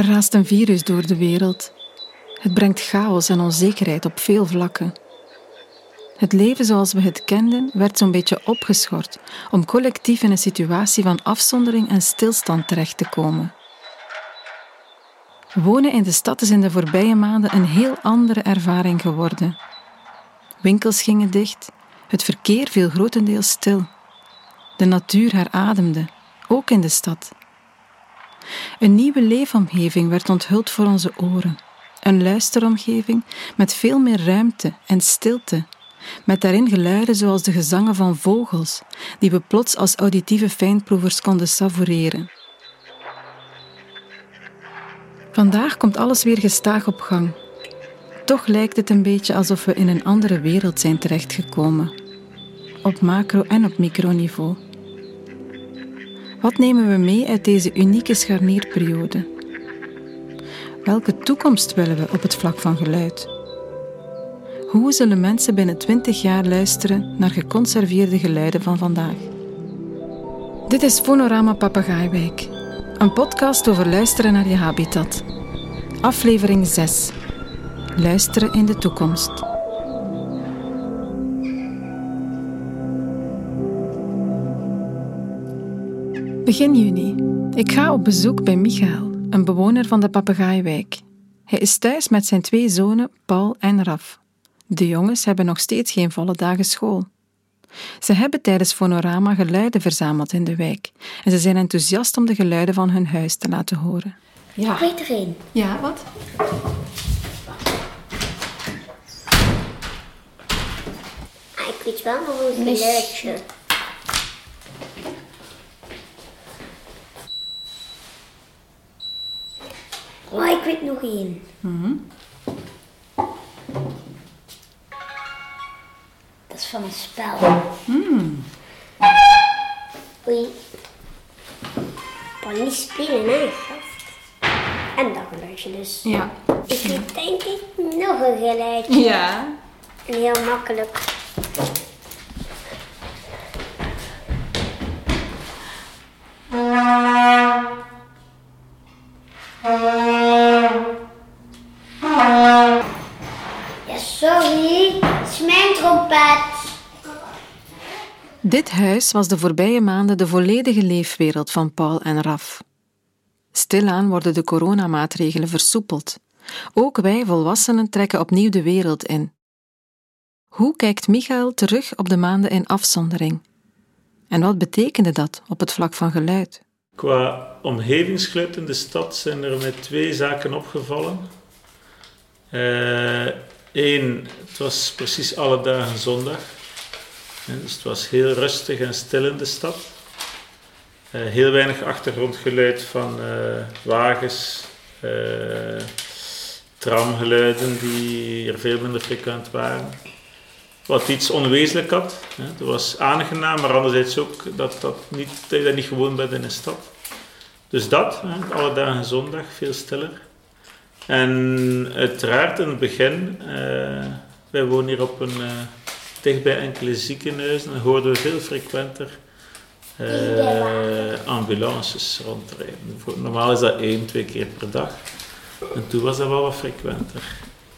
Er raast een virus door de wereld. Het brengt chaos en onzekerheid op veel vlakken. Het leven zoals we het kenden werd zo'n beetje opgeschort om collectief in een situatie van afzondering en stilstand terecht te komen. Wonen in de stad is in de voorbije maanden een heel andere ervaring geworden. Winkels gingen dicht, het verkeer viel grotendeels stil. De natuur herademde, ook in de stad. Een nieuwe leefomgeving werd onthuld voor onze oren. Een luisteromgeving met veel meer ruimte en stilte, met daarin geluiden zoals de gezangen van vogels, die we plots als auditieve fijnproevers konden savoureren. Vandaag komt alles weer gestaag op gang. Toch lijkt het een beetje alsof we in een andere wereld zijn terechtgekomen. Op macro- en op microniveau. Wat nemen we mee uit deze unieke scharnierperiode? Welke toekomst willen we op het vlak van geluid? Hoe zullen mensen binnen 20 jaar luisteren naar geconserveerde geluiden van vandaag? Dit is Fonorama Papagaaiwijk, een podcast over luisteren naar je habitat. Aflevering 6. Luisteren in de toekomst. Begin juni. Ik ga op bezoek bij Michael, een bewoner van de Papegaaiwijk. Hij is thuis met zijn twee zonen, Paul en Raf. De jongens hebben nog steeds geen volle dagen school. Ze hebben tijdens Fonorama geluiden verzameld in de wijk en ze zijn enthousiast om de geluiden van hun huis te laten horen. Ja. Ik weet er. Ja, wat? Ah, ik weet wel nog een geluidje. Oh, ik weet nog één. Dat is van een spel. Oei. Kan niet spelen, hè? gast. En dat geluidje dus. Ja. Ik weet denk ik nog een geluidje. Ja. En heel makkelijk. Ja, is mijn trompet. Dit huis was de voorbije maanden de volledige leefwereld van Paul en Raf. Stilaan worden de coronamaatregelen versoepeld. Ook wij volwassenen trekken opnieuw de wereld in. Hoe kijkt Michael terug op de maanden in afzondering? En wat betekende dat op het vlak van geluid? Qua omgevingsgeluid in de stad zijn er mij twee zaken opgevallen. Eén, het was precies alle dagen zondag. Dus het was heel rustig en stil in de stad. Eh, heel weinig achtergrondgeluid van eh, wagens, eh, tramgeluiden die er veel minder frequent waren. Wat iets onwezenlijk had. Hè. Het was aangenaam, maar anderzijds ook dat, dat, niet, dat je dat niet gewoon bent in een stad. Dus dat, hè, alle dagen zondag, veel stiller. En uiteraard in het begin, eh, wij wonen hier op een, eh, dichtbij enkele ziekenhuizen, dan hoorden we veel frequenter eh, ambulances rondrijden. Normaal is dat één, twee keer per dag. En toen was dat wel wat frequenter.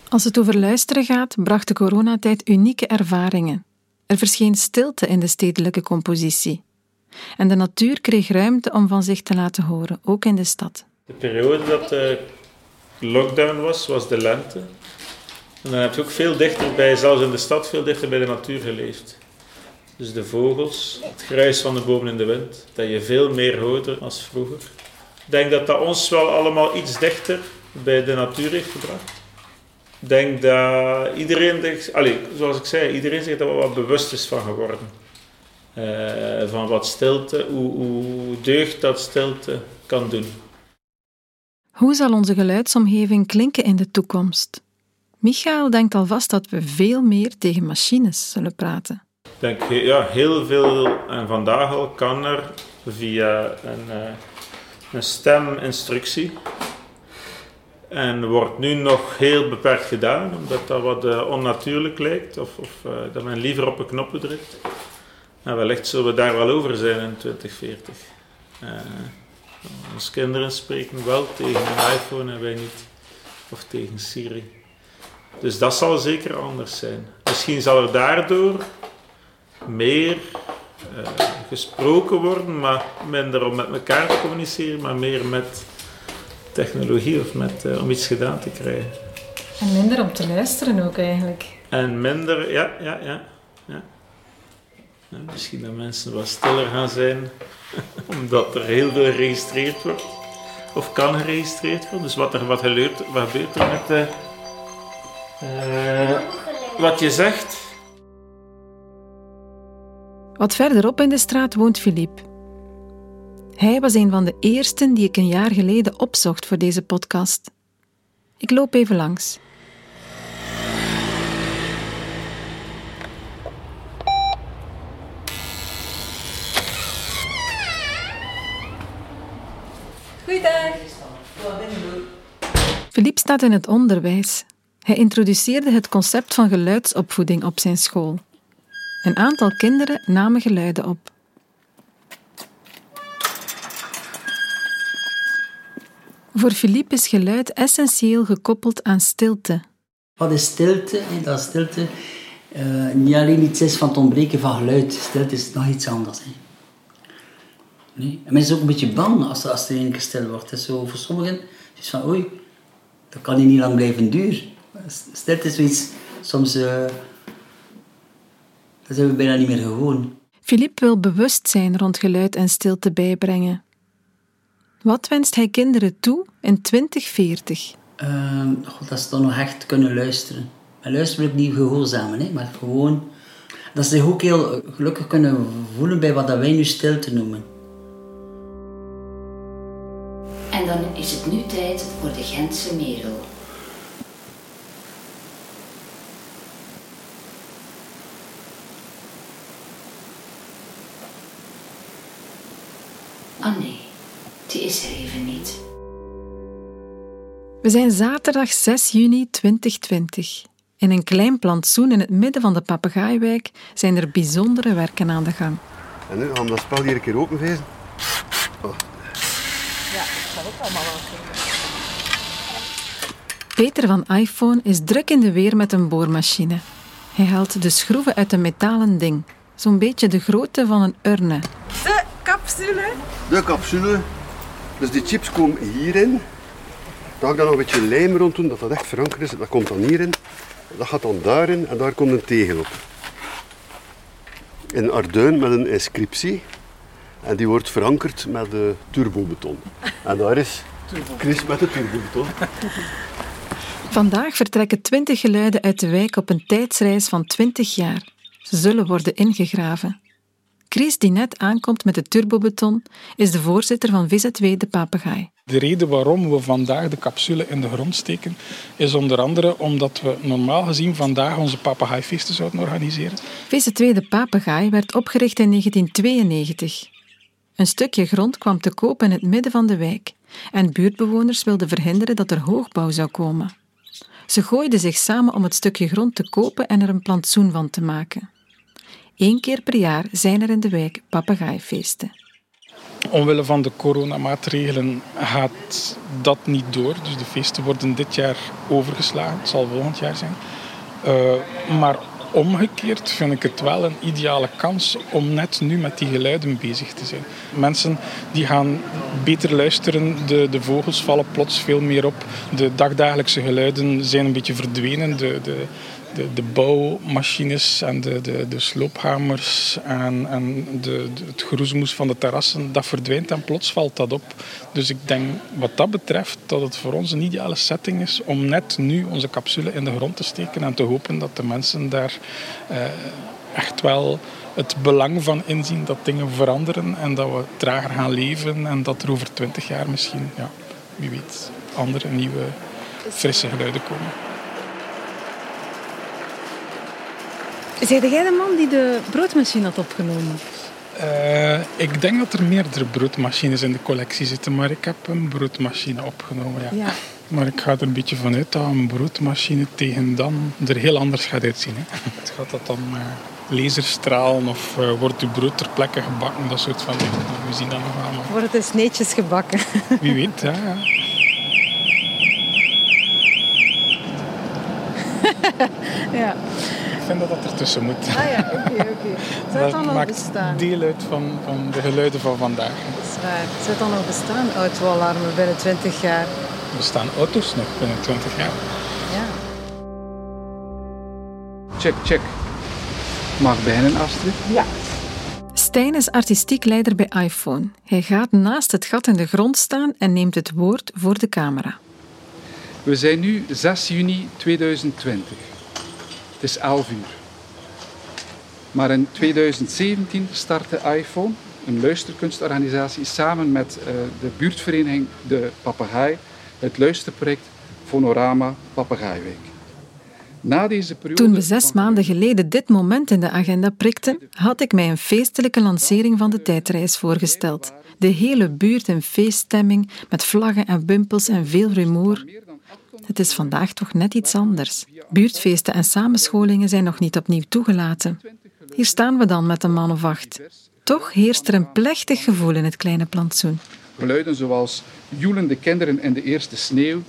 Als het over luisteren gaat, bracht de coronatijd unieke ervaringen. Er verscheen stilte in de stedelijke compositie. En de natuur kreeg ruimte om van zich te laten horen, ook in de stad. De periode dat de lockdown was, was de lente. En dan heb je ook veel dichter bij, zelfs in de stad, veel dichter bij de natuur geleefd. Dus de vogels, het gruis van de bomen in de wind, dat je veel meer hoorde als vroeger. Ik denk dat dat ons wel allemaal iets dichter bij de natuur heeft gebracht. Ik denk dat iedereen, allee, zoals ik zei, iedereen zich daar wat bewust is van geworden. Eh, van wat stilte, hoe, hoe deugd dat stilte kan doen. Hoe zal onze geluidsomgeving klinken in de toekomst? Michael denkt alvast dat we veel meer tegen machines zullen praten. Ik denk, ja, heel veel, en vandaag al kan er via een, eh, een steminstructie. En wordt nu nog heel beperkt gedaan, omdat dat wat eh, onnatuurlijk lijkt, of, of eh, dat men liever op een knopje drukt. En wellicht zullen we daar wel over zijn in 2040. Eh, Onze kinderen spreken wel tegen een iPhone en wij niet. Of tegen Siri. Dus dat zal zeker anders zijn. Misschien zal er daardoor meer uh, gesproken worden, maar minder om met elkaar te communiceren, maar meer met technologie of met, uh, om iets gedaan te krijgen. En minder om te luisteren ook eigenlijk. En minder, ja, ja, ja. ja. Misschien dat mensen wat stiller gaan zijn, omdat er heel veel geregistreerd wordt. Of kan geregistreerd worden. Dus wat, er, wat, gebeurt, wat gebeurt er met de, uh, wat je zegt? Wat verderop in de straat woont Philippe. Hij was een van de eersten die ik een jaar geleden opzocht voor deze podcast. Ik loop even langs. Goeiedag. Philippe staat in het onderwijs. Hij introduceerde het concept van geluidsopvoeding op zijn school. Een aantal kinderen namen geluiden op. Voor Philippe is geluid essentieel gekoppeld aan stilte. Wat is stilte? Dat stilte uh, niet alleen iets is van het ontbreken van geluid. Stilte is nog iets anders. Hè. Nee? En mensen zijn ook een beetje bang als, als er een keer stil wordt. Het is zo voor sommigen is van oei, dat kan niet lang blijven duren. Stilte is zoiets, soms... Uh, dat zijn we bijna niet meer gewoon. Philippe wil bewustzijn rond geluid en stilte bijbrengen. Wat wenst hij kinderen toe in 2040? Uh, God, dat ze dan nog echt kunnen luisteren. En luisteren wil ik niet gehoorzamen, hè, maar gewoon dat ze zich ook heel gelukkig kunnen voelen bij wat wij nu stilte noemen. Is het nu tijd voor de Gentse merel. Oh nee, die is er even niet. We zijn zaterdag 6 juni 2020. In een klein plantsoen in het midden van de papegaaiwijk zijn er bijzondere werken aan de gang. En nu gaan we dat spel hier een keer openvezen. Oh. Ja, dat zal ook allemaal wel kunnen. Peter van iPhone is druk in de weer met een boormachine. Hij haalt de schroeven uit een metalen ding, zo'n beetje de grootte van een urne. De capsule. De capsule. Dus die chips komen hierin. Daar ga ik dan nog een beetje lijm rond doen, dat dat echt verankerd is. Dat komt dan hierin. Dat gaat dan daarin en daar komt een tegel op. In arduin met een inscriptie. En die wordt verankerd met de turbobeton. En daar is Chris met de turbobeton. Vandaag vertrekken twintig geluiden uit de wijk op een tijdsreis van 20 jaar. Ze zullen worden ingegraven. Chris, die net aankomt met de turbobeton, is de voorzitter van VZW De Papegaai. De reden waarom we vandaag de capsule in de grond steken, is onder andere omdat we normaal gezien vandaag onze papegaaifeesten zouden organiseren. VZW De Papegaai werd opgericht in 1992. Een stukje grond kwam te koop in het midden van de wijk en buurtbewoners wilden verhinderen dat er hoogbouw zou komen. Ze gooiden zich samen om het stukje grond te kopen en er een plantsoen van te maken. Eén keer per jaar zijn er in de wijk papegaaifeesten. Omwille van de coronamaatregelen gaat dat niet door. Dus de feesten worden dit jaar overgeslagen. Het zal volgend jaar zijn. Uh, maar omgekeerd vind ik het wel een ideale kans om net nu met die geluiden bezig te zijn. Mensen die gaan beter luisteren, de, de vogels vallen plots veel meer op. De dagdagelijkse geluiden zijn een beetje verdwenen. De, de, de, de bouwmachines en de, de, de sloophamers en, en de, het groesmoes van de terrassen, dat verdwijnt en plots valt dat op. Dus ik denk wat dat betreft dat het voor ons een ideale setting is om net nu onze capsule in de grond te steken en te hopen dat de mensen daar eh, echt wel het belang van inzien dat dingen veranderen en dat we trager gaan leven en dat er over twintig jaar misschien, ja, wie weet, andere nieuwe frisse geluiden komen. Zeg jij de man die de broodmachine had opgenomen? Uh, ik denk dat er meerdere broodmachines in de collectie zitten, maar ik heb een broodmachine opgenomen. Ja. ja. Maar ik ga er een beetje vanuit dat een broodmachine tegen dan er heel anders gaat uitzien. Hè. Het gaat dat dan uh, laserstralen of uh, wordt uw brood ter plekke gebakken, dat soort van dingen. We zien dat nog allemaal. Wordt het dus netjes gebakken? Wie weet, ja. ja. ja. Ik vind dat dat ertussen moet. Ah ja, oké, oké. Okay. Zou het dan nog bestaan? deel uit van, van de geluiden van vandaag. Dat is waar. Zou het dan nog bestaan, autoalarmen, binnen 20 jaar? Bestaan auto's nog binnen 20 jaar? Ja. Check, check. Mag beginnen, Astrid? Ja. Stijn is artistiek leider bij iPhone. Hij gaat naast het gat in de grond staan en neemt het woord voor de camera. We zijn nu 6 juni 2020. Het is 11 uur. Maar in 2017 startte iPhone, een luisterkunstorganisatie, samen met uh, de buurtvereniging De Papegaai, het luisterproject Fonorama Papegaaiweek. Na deze periode Toen we zes maanden geleden dit moment in de agenda prikten, had ik mij een feestelijke lancering van de tijdreis voorgesteld. De hele buurt in feeststemming, met vlaggen en wimpels en veel rumoer. Het is vandaag toch net iets anders. Buurtfeesten en samenscholingen zijn nog niet opnieuw toegelaten. Hier staan we dan met een man of acht. Toch heerst er een plechtig gevoel in het kleine plantsoen. Geluiden zoals joelende kinderen in de eerste sneeuw,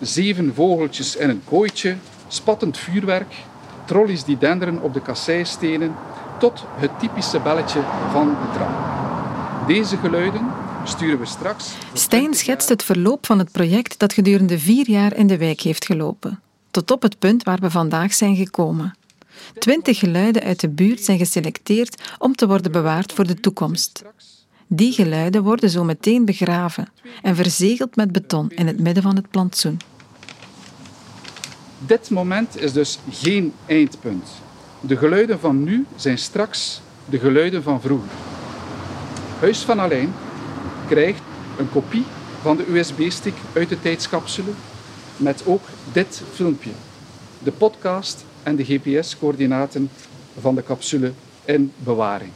zeven vogeltjes in een kooitje, spattend vuurwerk, trollies die denderen op de kasseistenen, tot het typische belletje van de tram. Deze geluiden sturen we straks. Stijn schetst het verloop van het project dat gedurende vier jaar in de wijk heeft gelopen, tot op het punt waar we vandaag zijn gekomen. Twintig geluiden uit de buurt zijn geselecteerd om te worden bewaard voor de toekomst. Die geluiden worden zo meteen begraven en verzegeld met beton in het midden van het plantsoen. Dit moment is dus geen eindpunt. De geluiden van nu zijn straks de geluiden van vroeger. Huis van Alleen krijgt een kopie van de USB-stick uit de tijdscapsule met ook dit filmpje. De podcast en de GPS-coördinaten van de capsule in bewaring.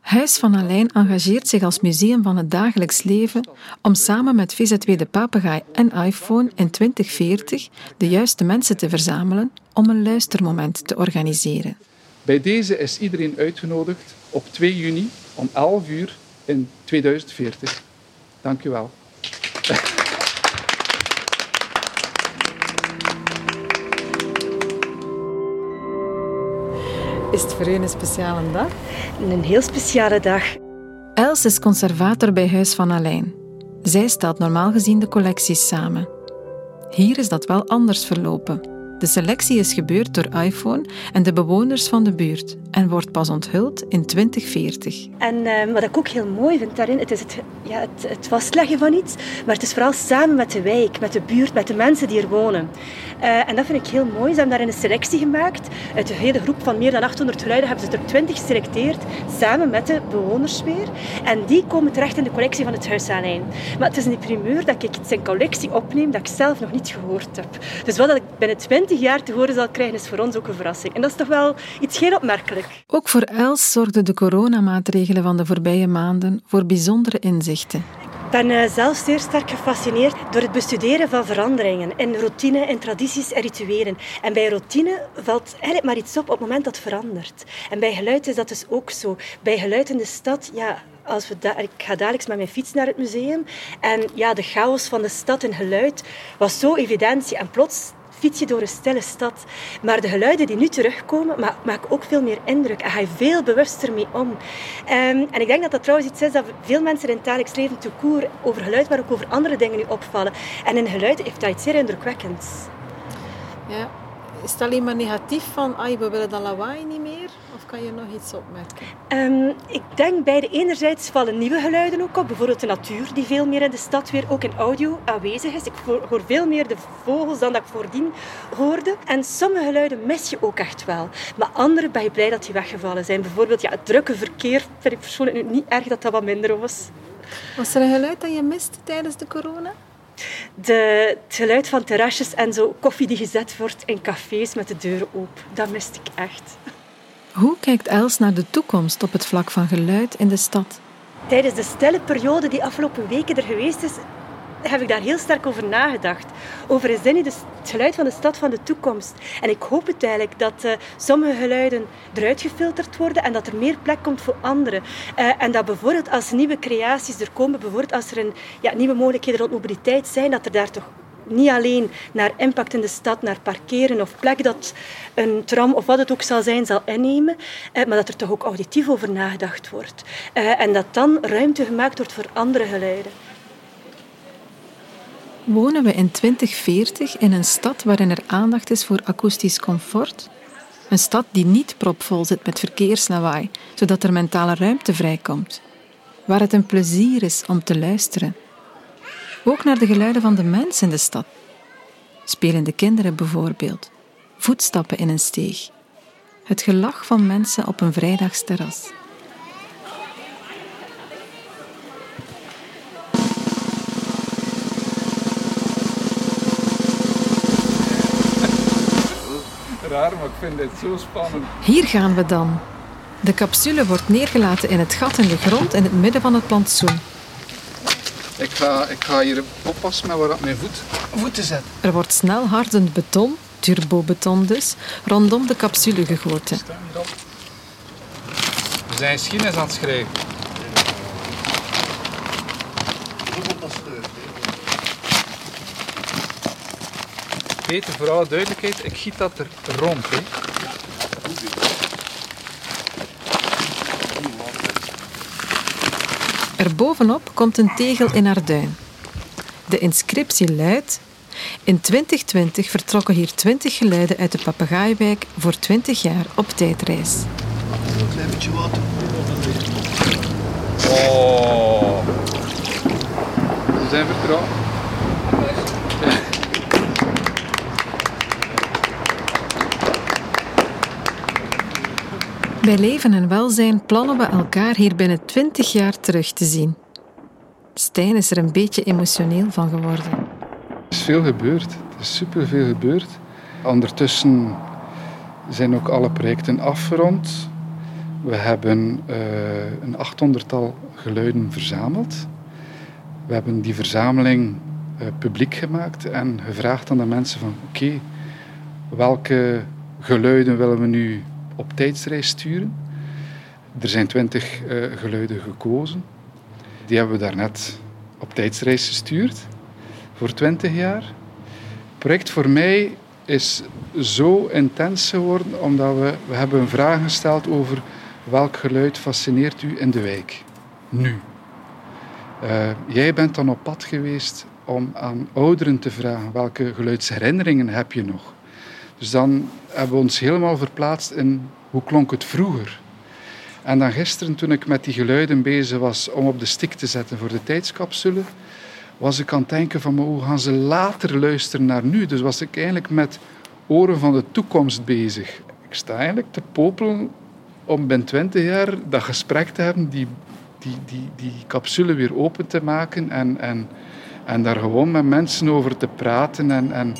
Huis van Alijn engageert zich als museum van het dagelijks leven om samen met VZW De Papegaai en iPhone in 2040 de juiste mensen te verzamelen om een luistermoment te organiseren. Bij deze is iedereen uitgenodigd op 2 juni om 11 uur in 2040. Dank u wel. Is het voor u een speciale dag? Een heel speciale dag. Els is conservator bij Huis van Alijn. Zij stelt normaal gezien de collecties samen. Hier is dat wel anders verlopen. De selectie is gebeurd door iPhone en de bewoners van de buurt en wordt pas onthuld in 2040. En uh, wat ik ook heel mooi vind daarin, het is het, ja, het, het, vastleggen van iets, maar het is vooral samen met de wijk, met de buurt, met de mensen die er wonen. Uh, en dat vind ik heel mooi. Ze hebben daarin een selectie gemaakt. Uit de hele groep van meer dan 800 geluiden hebben ze er 20 geselecteerd, samen met de bewoners weer. En die komen terecht in de collectie van het Huis Alijn. Maar het is een primeur dat ik zijn collectie opneem dat ik zelf nog niet gehoord heb. Dus wat ik binnen 20 jaar te horen zal krijgen, is voor ons ook een verrassing. En dat is toch wel iets heel Ook voor Els zorgden de coronamaatregelen van de voorbije maanden voor bijzondere inzichten. Ik ben uh, zelf zeer sterk gefascineerd door het bestuderen van veranderingen in routine, in tradities en rituelen. En bij routine valt eigenlijk maar iets op op het moment dat het verandert. En bij geluid is dat dus ook zo. Bij geluid in de stad, ja, als we ik ga dadelijk met mijn fiets naar het museum. En ja, de chaos van de stad en geluid was zo evident. En plots door een stille stad. Maar de geluiden die nu terugkomen, maken ook veel meer indruk. En ga je veel bewuster mee om. Um, en ik denk dat dat trouwens iets is dat veel mensen in het dagelijks leven te koer over geluid, maar ook over andere dingen nu opvallen. En in geluid heeft dat iets zeer indrukwekkends. Ja, is het alleen maar negatief van, ah, we willen dat lawaai niet meer? Kan je nog iets opmerken? Um, ik denk bij de enerzijds vallen nieuwe geluiden ook op. Bijvoorbeeld de natuur, die veel meer in de stad weer ook in audio aanwezig is. Ik hoor veel meer de vogels dan dat ik voordien hoorde. En sommige geluiden mis je ook echt wel. Maar andere ben je blij dat die weggevallen zijn. Bijvoorbeeld ja, het drukke verkeer vind ik persoonlijk nu niet erg dat dat wat minder was. Was er een geluid dat je miste tijdens de corona? De, het geluid van terrasjes en zo koffie die gezet wordt in cafés met de deuren open. Dat miste ik echt. Hoe kijkt Els naar de toekomst op het vlak van geluid in de stad? Tijdens de stille periode die afgelopen weken er geweest is, heb ik daar heel sterk over nagedacht. Over is niet het geluid van de stad van de toekomst? En ik hoop het eigenlijk dat uh, sommige geluiden eruit gefilterd worden en dat er meer plek komt voor andere. Uh, en dat bijvoorbeeld als nieuwe creaties er komen, bijvoorbeeld als er een, ja, nieuwe mogelijkheden rond mobiliteit zijn, dat er daar toch niet alleen naar impact in de stad, naar parkeren of plek dat een tram of wat het ook zal zijn, zal innemen, eh, maar dat er toch ook auditief over nagedacht wordt. Eh, en dat dan ruimte gemaakt wordt voor andere geluiden. Wonen we in 2040 in een stad waarin er aandacht is voor akoestisch comfort? Een stad die niet propvol zit met verkeerslawaai, zodat er mentale ruimte vrijkomt. Waar het een plezier is om te luisteren ook naar de geluiden van de mensen in de stad. Spelende kinderen bijvoorbeeld. Voetstappen in een steeg. Het gelach van mensen op een vrijdagsterras. Raar, maar ik vind dit zo spannend. Hier gaan we dan. De capsule wordt neergelaten in het gat in de grond in het midden van het plantsoen. Ik ga, ik ga hier oppassen met waar ik mijn voet, voeten zet. Er wordt snel hardend beton, turbobeton dus, rondom de capsule gegoten. We zijn geschiedenis aan het schrijven. Peter, voor alle duidelijkheid, ik giet dat er rond. Hè. Erbovenop komt een tegel in haar duin. De inscriptie luidt: In 2020 vertrokken hier 20 geluiden uit de Papegaaiwijk voor 20 jaar op tijdreis. Een. Oh. We zijn vertrouwd. Bij leven en welzijn plannen we elkaar hier binnen 20 jaar terug te zien. Stijn is er een beetje emotioneel van geworden. Er is veel gebeurd. Er is superveel gebeurd. Ondertussen zijn ook alle projecten afgerond. We hebben uh, een achthonderdtal geluiden verzameld. We hebben die verzameling uh, publiek gemaakt en gevraagd aan de mensen van oké, welke geluiden willen we nu op tijdsreis sturen. Er zijn twintig uh, geluiden gekozen. Die hebben we daarnet op tijdsreis gestuurd voor 20 jaar. Het project voor mij is zo intens geworden omdat we, we hebben een vraag gesteld over welk geluid fascineert u in de wijk nu. Uh, jij bent dan op pad geweest om aan ouderen te vragen welke geluidsherinneringen heb je nog. Dus dan hebben we ons helemaal verplaatst in hoe klonk het vroeger. En dan gisteren, toen ik met die geluiden bezig was om op de stik te zetten voor de tijdscapsule, was ik aan het denken van hoe gaan ze later luisteren naar nu. Dus was ik eigenlijk met oren van de toekomst bezig. Ik sta eigenlijk te popelen om binnen 20 jaar dat gesprek te hebben, die, die, die, die capsule weer open te maken en, en, en daar gewoon met mensen over te praten en, en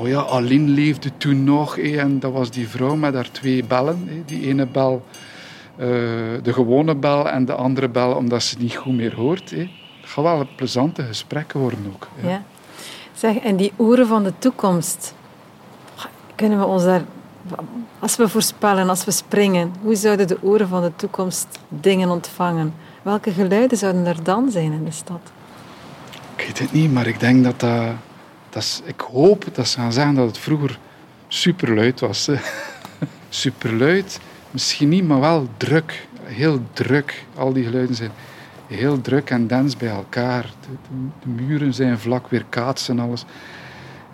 Oh ja, Aline leefde toen nog. en dat was die vrouw met haar twee bellen. Die ene bel, uh, de gewone bel en de andere bel omdat ze niet goed meer hoort. Het gaat wel een plezante gesprekken worden ook. Ja. Zeg, en die oren van de toekomst. Kunnen we ons daar... Als we voorspellen, als we springen, hoe zouden de oren van de toekomst dingen ontvangen? Welke geluiden zouden er dan zijn in de stad? Ik weet het niet, maar ik denk dat dat dat ik hoop dat ze gaan zeggen dat het vroeger superluid was. superluid, misschien niet, maar wel druk. Heel druk. Al die geluiden zijn heel druk en dens bij elkaar. De, muren zijn vlak, weer kaatsen en alles.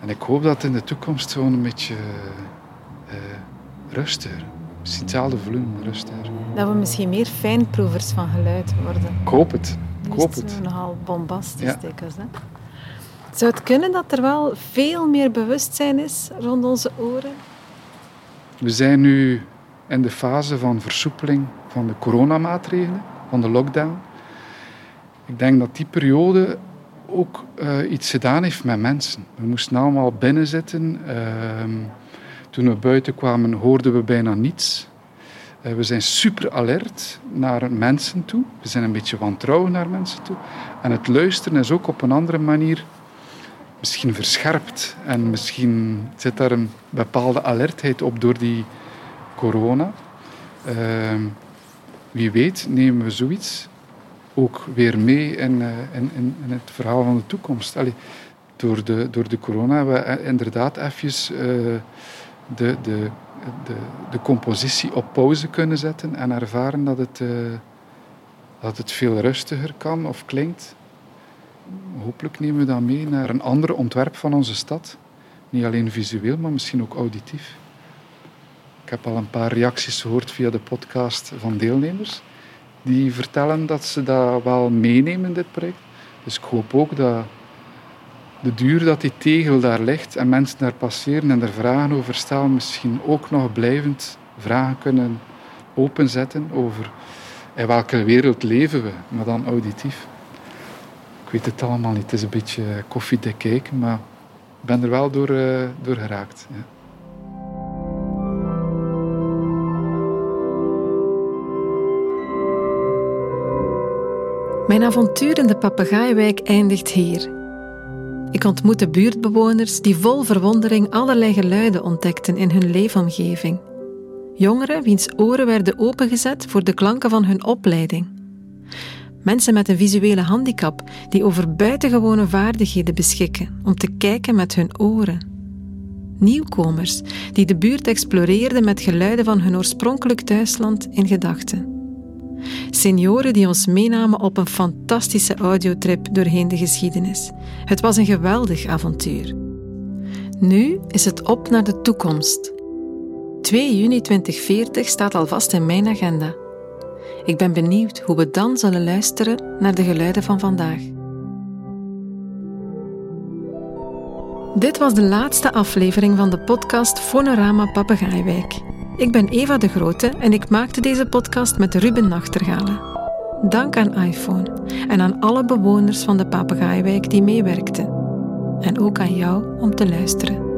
En ik hoop dat in de toekomst gewoon een beetje uh, rustiger. Misschien hetzelfde volume, rustiger. Dat we misschien meer fijnproevers van geluid worden. Ik hoop het. Ik hoop het. Nogal bombastisch ja. hè? Zou het kunnen dat er wel veel meer bewustzijn is rond onze oren? We zijn nu in de fase van versoepeling van de coronamaatregelen, van de lockdown. Ik denk dat die periode ook uh, iets gedaan heeft met mensen. We moesten allemaal binnen zitten. Uh, toen we buiten kwamen hoorden we bijna niets. Uh, we zijn super alert naar mensen toe. We zijn een beetje wantrouwig naar mensen toe. En het luisteren is ook op een andere manier misschien verscherpt. En misschien zit daar een bepaalde alertheid op door die corona. Ehm, wie weet nemen we zoiets ook weer mee in, uh, in, in, in, het verhaal van de toekomst. Allee, door, de, door de corona hebben we eh, inderdaad even uh, de, de, de, de compositie op pauze kunnen zetten en ervaren dat het, dat het veel rustiger kan of klinkt. Hopelijk nemen we dat mee naar een ander ontwerp van onze stad. Niet alleen visueel, maar misschien ook auditief. Ik heb al een paar reacties gehoord via de podcast van deelnemers. Die vertellen dat ze dat wel meenemen, dit project. Dus ik hoop ook dat de duur dat die tegel daar ligt en mensen daar passeren en er vragen over stellen, misschien ook nog blijvend vragen kunnen openzetten over in welke wereld leven we, maar dan auditief. Weet het allemaal niet, het is een beetje koffiedik kijken, maar ik ben er wel door, uh, door geraakt. Mijn avontuur in de papegaaiwijk eindigt hier. Ik ontmoette buurtbewoners die vol verwondering allerlei geluiden ontdekten in hun leefomgeving. Jongeren wiens oren werden opengezet voor de klanken van hun opleiding. Mensen met een visuele handicap die over buitengewone vaardigheden beschikken om te kijken met hun oren. Nieuwkomers die de buurt exploreerden met geluiden van hun oorspronkelijk thuisland in gedachten. Senioren die ons meenamen op een fantastische audiotrip doorheen de geschiedenis. Het was een geweldig avontuur. Nu is het op naar de toekomst. 2 juni 2040 staat alvast in mijn agenda. Ik ben benieuwd hoe we dan zullen luisteren naar de geluiden van vandaag. Dit was de laatste aflevering van de podcast Fonorama Papegaaiwijk. Ik ben Eva de Grote en ik maakte deze podcast met Ruben Nachtergalen. Dank aan iPhone en aan alle bewoners van de Papegaaiwijk die meewerkten. En ook aan jou om te luisteren.